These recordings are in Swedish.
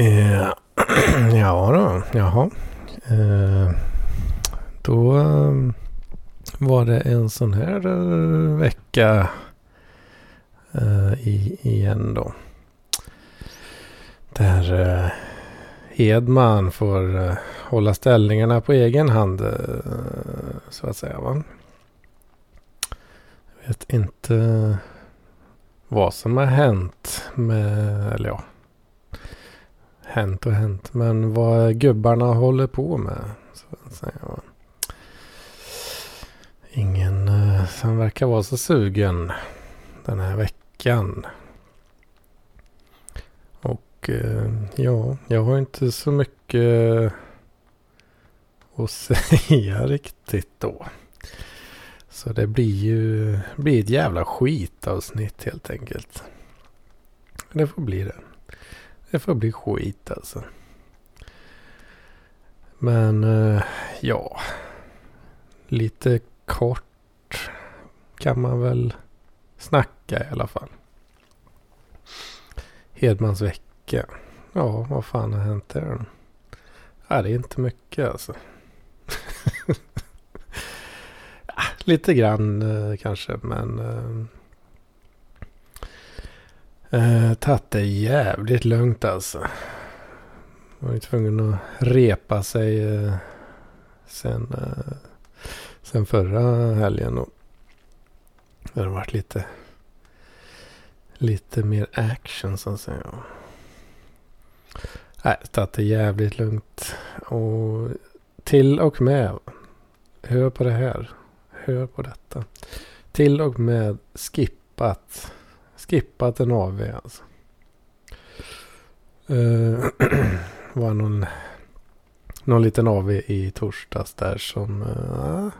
Eh, ja då, jaha. Eh, då ehm, var det en sån här eh, vecka eh, i, igen då. Där eh, Hedman får eh, hålla ställningarna på egen hand eh, så att säga. Va? Jag vet inte vad som har hänt med, eller ja, hänt och hänt. Men vad gubbarna håller på med. Så att säga. Ingen eh, som verkar vara så sugen den här veckan. Och eh, ja, jag har inte så mycket att säga riktigt då. Så det blir ju blir ett jävla skitavsnitt helt enkelt. Det får bli det. Det får bli skit alltså. Men eh, ja. Lite kort kan man väl snacka i alla fall. Hedmans vecka. Ja, vad fan har hänt där? Ja, det är inte mycket alltså. Ah, lite grann eh, kanske, men... Eh, Eh, tagit det jävligt lugnt alltså. Man var ju tvungen att repa sig eh, sen, eh, sen förra helgen. Och det har varit lite, lite mer action så att säga. Nej, tagit det jävligt lugnt. Och till och med, hör på det här. Hör på detta. Till och med skippat skippat en AV alltså. Uh, var någon, någon liten AV i torsdags där som eh, uh,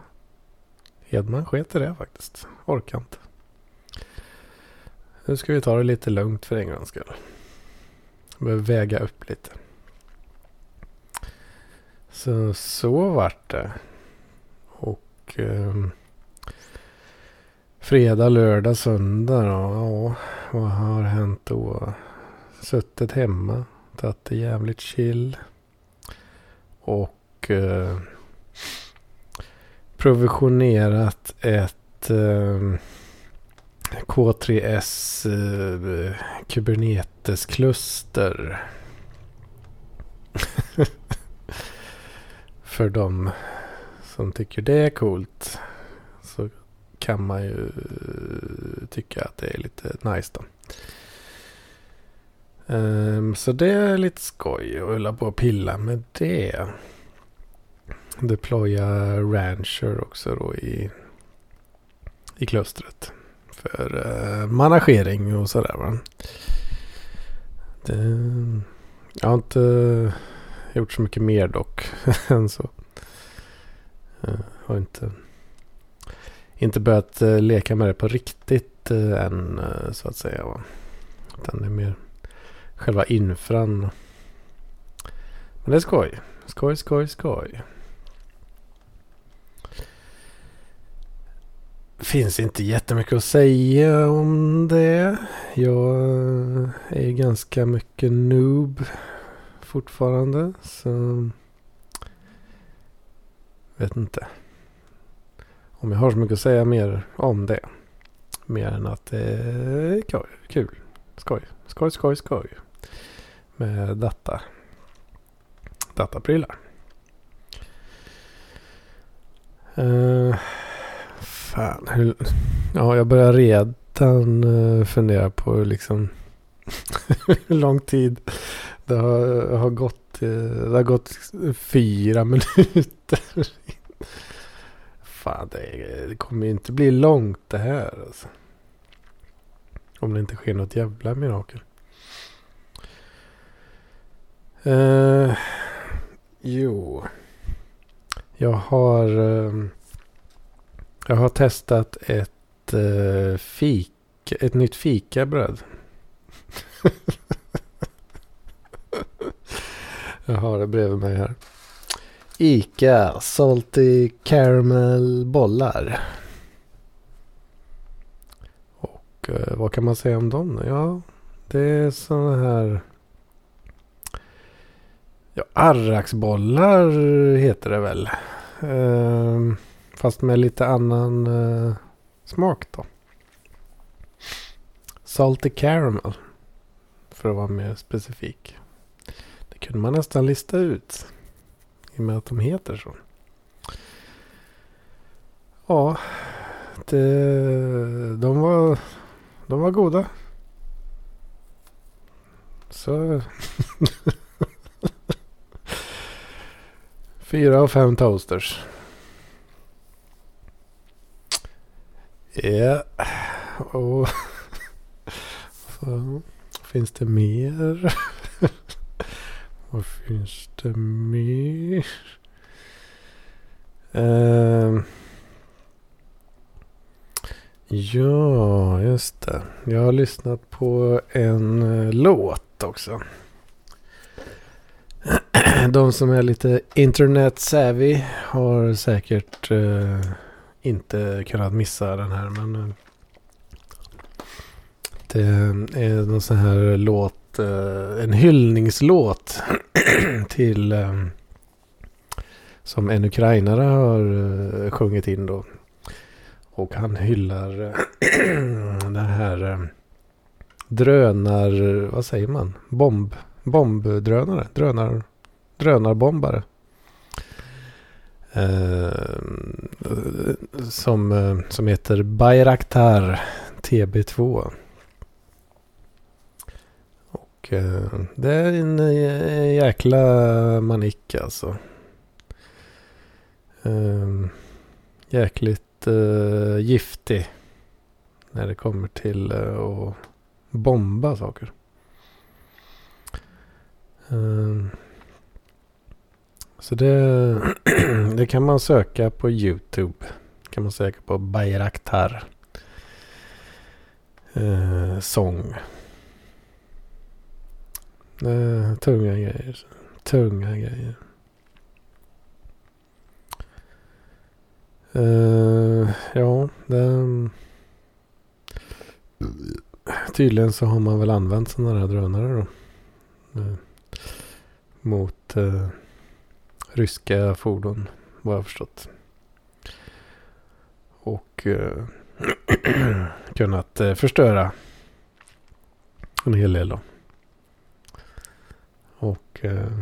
Hedman sket i det faktiskt. Orkar inte. Nu ska vi ta det lite lugnt för en gångs skull. Behöver väga upp lite. Så så vart det. Och Uh, Fredag, lördag, söndag då. Ja, vad har hänt då? Suttit hemma. Tagit det jävligt chill. Och eh, provisionerat ett eh, K3S eh, Kubernetes-kluster. För de som tycker det är coolt kan man ju eh, tycka att det är lite nice då. Um, så det är lite skoj att hålla på och pilla med det. Deploya Rancher också då i, i klustret. För uh, managering och sådär va. Det, jag har inte gjort så mycket mer dock än så. Uh, har inte inte börjat eh, leka med det på riktigt eh, än eh, så att säga. Utan det är mer själva infran. Men det är skoj. Skoj, skoj, skoj. Finns inte jättemycket att säga om det. Jag är ganska mycket noob fortfarande. Så vet inte om jag har så mycket att säga mer om det. Mer än att eh, det är kul. Skoj. Skoj, skoj, skoj. Med data. Dataprylar. Uh, fan. Hur, ja, jag börjar redan uh, fundera på liksom hur lång tid det har, har gått. Uh, det har gått fyra minuter fan det, det kommer ju inte bli långt det här alltså. Om det inte sker något jävla mirakel. Uh, jo. Jag har, uh, jag har testat ett eh, uh, fik, ett nytt fikabröd. jag har det bredvid mig här. Ica Salty Caramel bollar. Och eh, vad kan man säga om dem? Ja, Det är sådana här... Ja, arraksbollar heter det väl. Eh, fast med lite annan eh, smak då. Salty caramel. För att vara mer specifik. Det kunde man nästan lista ut. I och med att de heter så. Ja, det, de, var, de var goda. Så... Fyra av fem toasters. Ja. Och... Så, finns det mer? Vad finns det mer? Uh, ja, just det. Jag har lyssnat på en uh, låt också. De som är lite internet savvy har säkert uh, inte kunnat missa den här. Men eh, det är någon sån här låt, Eh, en hyllningslåt till eh, som en ukrainare har eh, sjungit in då. Och han hyllar det här drönar, vad säger man? Bomb, bombdrönare, drönar, drönarbombare. Som, som heter Bayraktar TB2. Och det är en eh, jäkla manik alltså. Ehm, jäkligt eh, giftig. När det kommer till att bomba saker. Ehm, så det, det kan man söka på YouTube. Kan man söka på Bayraktar. Eh, sång. Eh, tunga grejer. Tunga grejer. Uh, ja, det... Tydligen så har man väl använt sådana här drönare då. Uh, mot uh, ryska fordon, vad jag förstått. Och kunnat förstöra en hel del då. Och eh,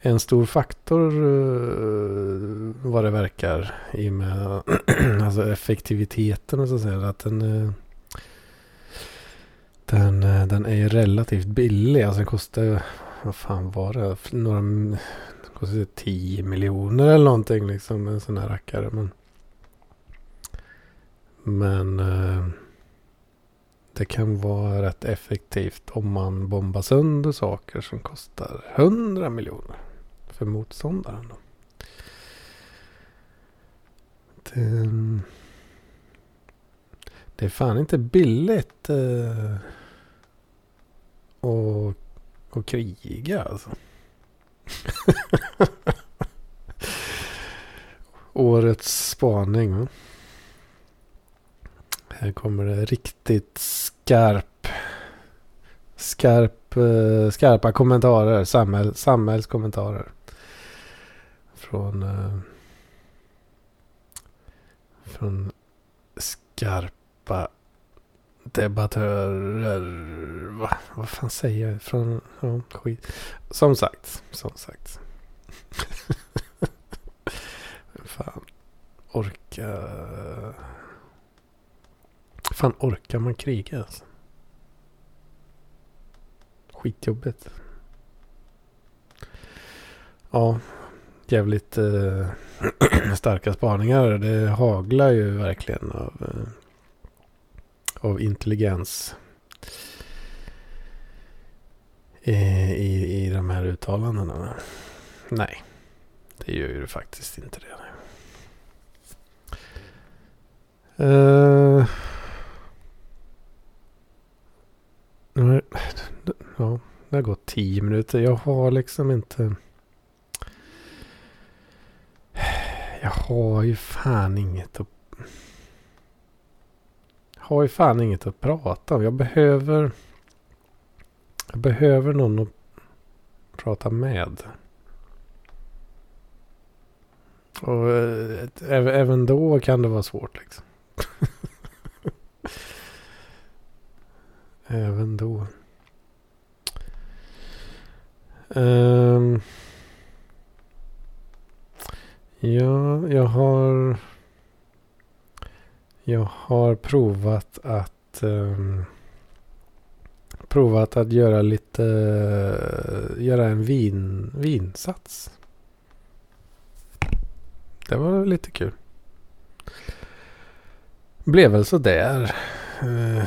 en stor faktor eh, vad det verkar i och med alltså effektiviteten och så att säga. Att den, eh, den, eh, den är relativt billig. Alltså den kostar, vad fan var det? Några, den kostar 10 miljoner eller någonting liksom. En sån här rackare. Men, men eh, det kan vara rätt effektivt om man bombar sönder saker som kostar 100 miljoner för motståndaren. Då. Det, det är fan inte billigt eh, att, och kriga alltså. Årets spaning. Va? Här kommer det riktigt skarp. Skarp, eh, skarpa kommentarer. Samhäll, samhällskommentarer från, eh, från skarpa debattörer. Va? Vad fan säger jag? Från, ja, skit. Som sagt, som sagt. fan orka... Fan orkar man kriga alltså? Skitjobbigt. Ja, jävligt eh, starka spaningar. Det haglar ju verkligen av, eh, av intelligens i, i, i de här uttalandena. Nej, det gör ju faktiskt inte det. Uh, ja, det har gått tio minuter. Jag har liksom inte... Jag har ju fan inget att... Jag har ju fan inget att prata om. Jag behöver... Jag behöver någon att prata med. Och äh, även då kan det vara svårt liksom. även då. Um, ja, jag har... Jag har provat att... Um, provat att göra lite... Göra en vin, vinsats. Det var lite kul. Blev väl sådär. Uh, eh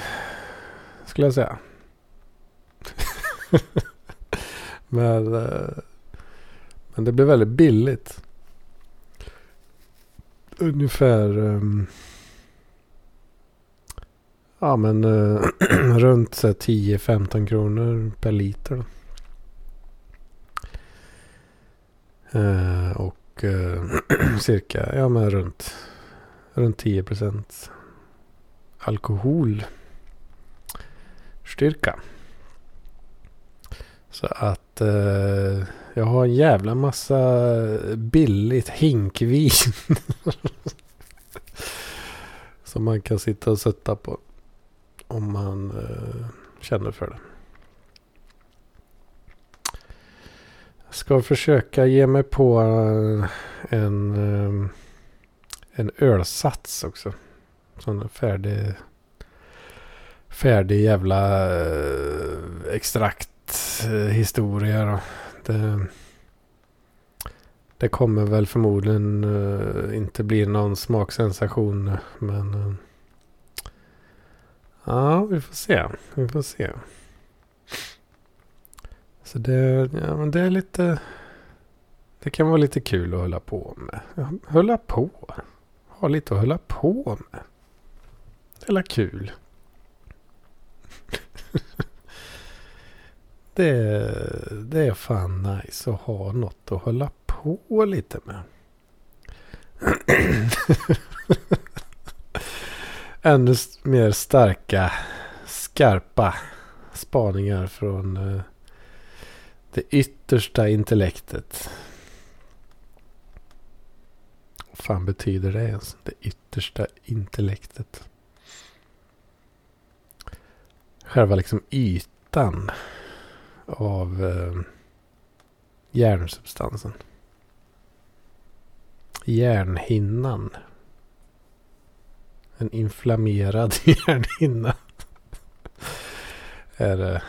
skulle jag säga. men, uh, men det blev väldigt billigt. Ungefär... Um, ja men uh, runt 10-15 kronor per liter. Uh, och uh, cirka, ja men runt, runt 10 procent styrka. Så att eh, jag har en jävla massa billigt hinkvin. som man kan sitta och sätta på. Om man eh, känner för det. ska försöka ge mig på eh, en, eh, en ölsats också. Sån färdig, färdig jävla eh, extrakthistoria. Eh, det, det kommer väl förmodligen eh, inte bli någon smaksensation. Men ja, vi får se. Vi får se. Så det, ja, men det är lite... Det kan vara lite kul att hålla på med. Hålla på. Ha lite att hålla på med. Det är kul. det, det är fan nice att ha något att hålla på lite med. Ännu mer starka, skarpa spaningar från eh, det yttersta intellektet. Vad fan betyder det ens? Det yttersta intellektet. Själva liksom ytan av eh, hjärnsubstansen. Hjärnhinnan. En inflammerad hjärnhinna. är det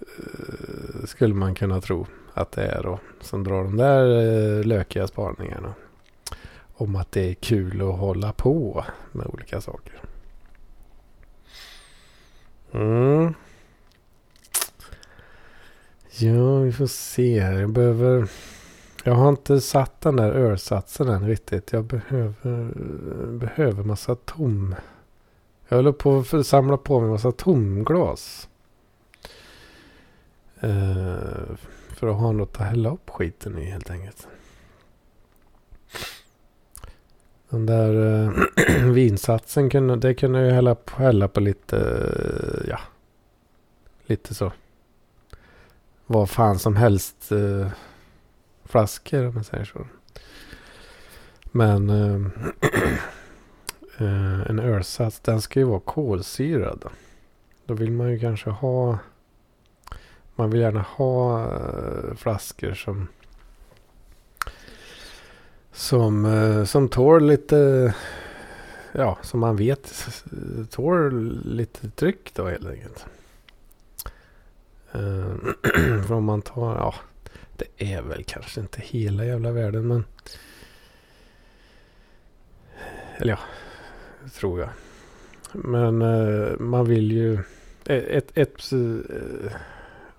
eh, skulle man kunna tro att det är då. Som drar de där eh, lökiga spaningarna. Om att det är kul att hålla på med olika saker. Mm. Ja, vi får se här. Jag behöver... Jag har inte satt den där ölsatsen än riktigt. Jag behöver, behöver massa tom... Jag håller på att samla på mig massa tomglas. Uh, för att ha något att hälla upp skiten i helt enkelt. Den där äh, vinsatsen kunde, det kunde jag hälla på, hälla på lite, äh, ja, lite så. Vad fan som helst äh, flaskor om man säger så. Men en ölsats, den ska ju vara kolsyrad. Då vill man ju kanske ha man vill gärna ha flaskor som som, eh, som tål lite ja, som man vet tål lite tryck då helt enkelt. För eh, om man tar, ja, det är väl kanske inte hela jävla världen men eller ja, tror jag. Men eh, man vill ju ett, ett, ett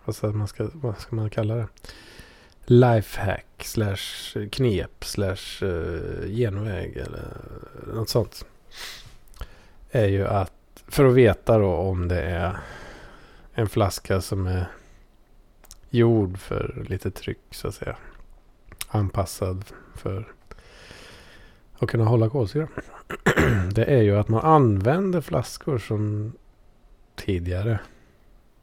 vad ska man, ska, vad ska man kalla det? Lifehack slash knep slash eh, genväg eller något sånt. Är ju att för att veta då om det är en flaska som är gjord för lite tryck så att säga. Anpassad för att kunna hålla kolsyra. det är ju att man använder flaskor som tidigare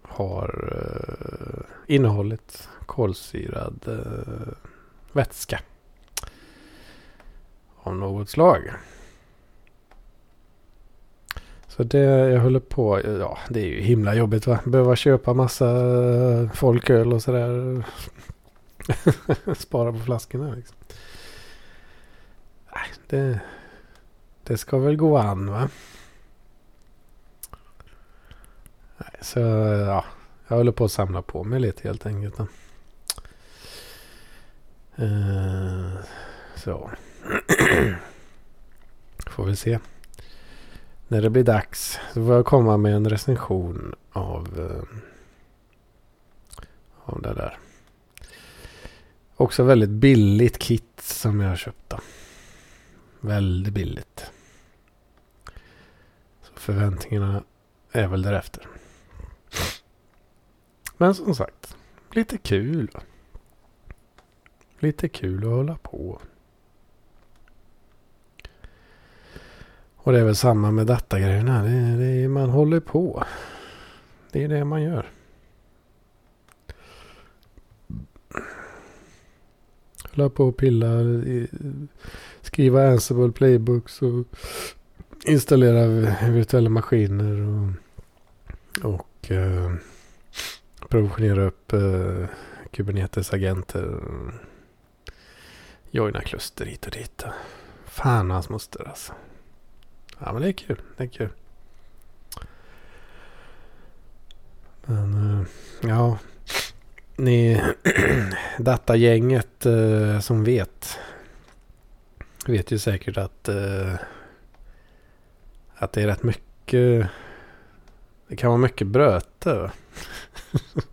har eh, innehållit kolsyrad eh, vätska av något slag. Så det jag håller på, ja det är ju himla jobbigt va. Behöva köpa massa eh, folköl och sådär. Spara på flaskorna liksom. Nej, det, det ska väl gå an va. Nej, så ja, jag håller på att samla på mig lite helt enkelt. Uh, så. Får vi se. När det blir dags så får jag komma med en recension av, uh, av det där. Också väldigt billigt kit som jag köpte. Väldigt billigt. Så förväntningarna är väl därefter. Men som sagt, lite kul. Lite kul att hålla på. Och det är väl samma med datagrejerna. Det, det, man håller på. Det är det man gör. Hålla på och pilla. Skriva Ansible playbooks och installera virtuella maskiner. Och, och eh, provisionera upp eh, Kubernetes-agenter. Joina kluster hit och dit. Fan hans moster alltså. Ja men det är kul. Det är kul. Men eh, ja. Ni datagänget eh, som vet. Vet ju säkert att. Eh, att det är rätt mycket. Det kan vara mycket bröte.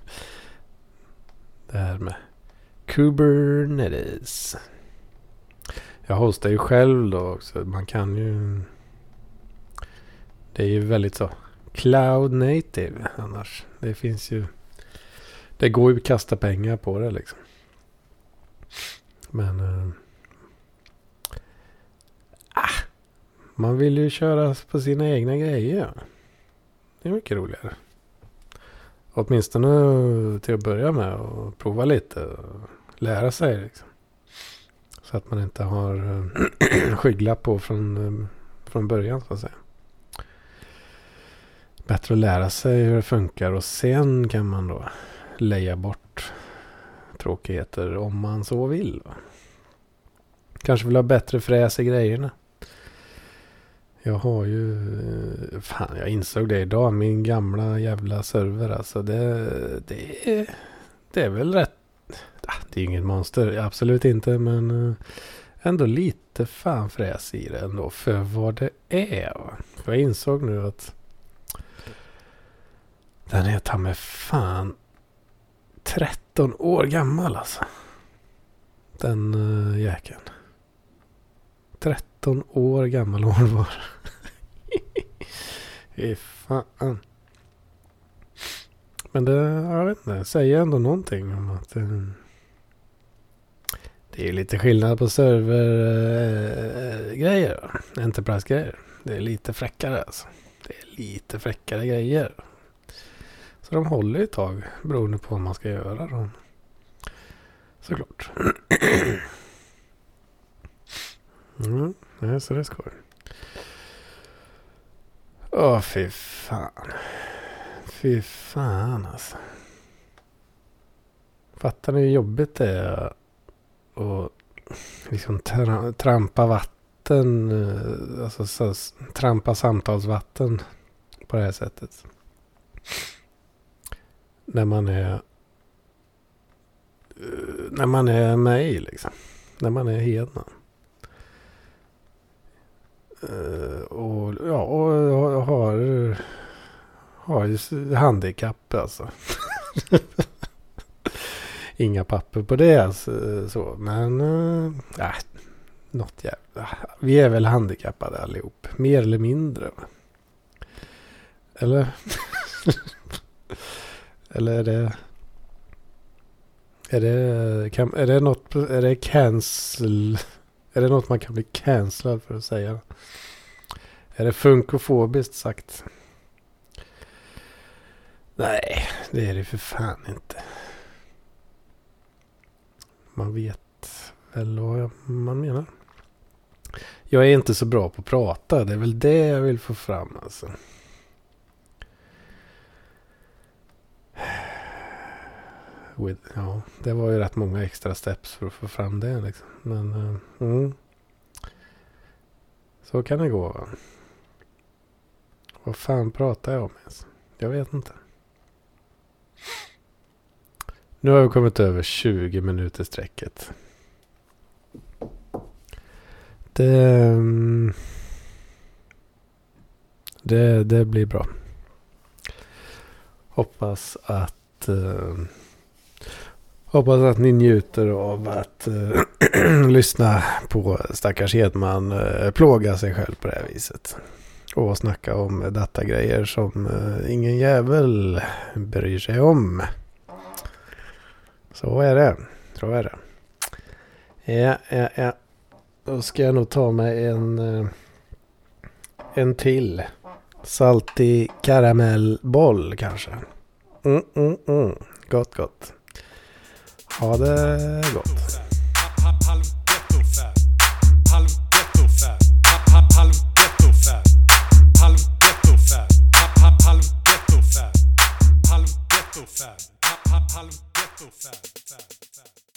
det här med Kubernetes. Jag hostar ju själv då också. Man kan ju det är ju väldigt så cloud native annars. Det finns ju. Det går ju att kasta pengar på det liksom. Men. Äh, ah, man vill ju köra på sina egna grejer. Det är mycket roligare. Åtminstone till att börja med och prova lite. Och lära sig liksom. Så att man inte har eh, skygglapp på från, eh, från början så att säga bättre att lära sig hur det funkar och sen kan man då leja bort tråkigheter om man så vill. Kanske vill ha bättre fräs i grejerna. Jag har ju... Eh, fan, jag insåg det idag. Min gamla jävla server alltså. Det, det, är, det är väl rätt... Ah, det är inget monster, absolut inte. Men eh, ändå lite fan fräs i det ändå. För vad det är. va. jag insåg nu att den är ta med fan 13 år gammal alltså. Den uh, jäkeln. 13 år gammal hon var. Fy fan. Men det, jag vet inte, säger ändå någonting om att eh, det är lite skillnad på servergrejer. Eh, uh, Enterprise-grejer. Det är lite fräckare alltså. Det är lite fräckare grejer. Så de håller ett tag beroende på vad man ska göra. Då. Såklart. Nej, så det ska skoj. Åh, fy fan. Fy fan alltså. Fattar ni hur jobbigt det är att liksom tra trampa vatten. Eh, alltså så, trampa samtalsvatten på det här sättet när man är eh, när man är mig liksom. När man är hedna. Eh, och ja, och har, har ju handikapp alltså. Inga papper på det alltså, så. Men eh, äh, något jävla. Vi är väl handikappade allihop. Mer eller mindre. Eller? Eller är det... Är det, kan, är det något... Är det cancel... Är det något man kan bli cancellad för att säga? Är det funkofobiskt sagt? Nej, det är det för fan inte. Man vet väl vad man menar. Jag är inte så bra på att prata. Det är väl det jag vill få fram alltså. Ja, det var ju rätt många extra steps för att få fram det. Liksom. Men uh, mm. så kan det gå. Va? Vad fan pratar jag om ens? Jag vet inte. Nu har vi kommit över 20 minuter sträcket. Det, mm, det, det blir bra. Hoppas att uh, Hoppas att ni njuter av att uh, lyssna på stackars Hedman uh, plåga sig själv på det här viset. Och snacka om datagrejer som uh, ingen jävel bryr sig om. Så är det. Så är det. Ja, ja, ja. Då ska jag nog ta mig en, en till. Saltig karamellboll kanske. Mm, mm, mm. Gott, gott. Ha det gott. Fab. Palo Ghetto Fab.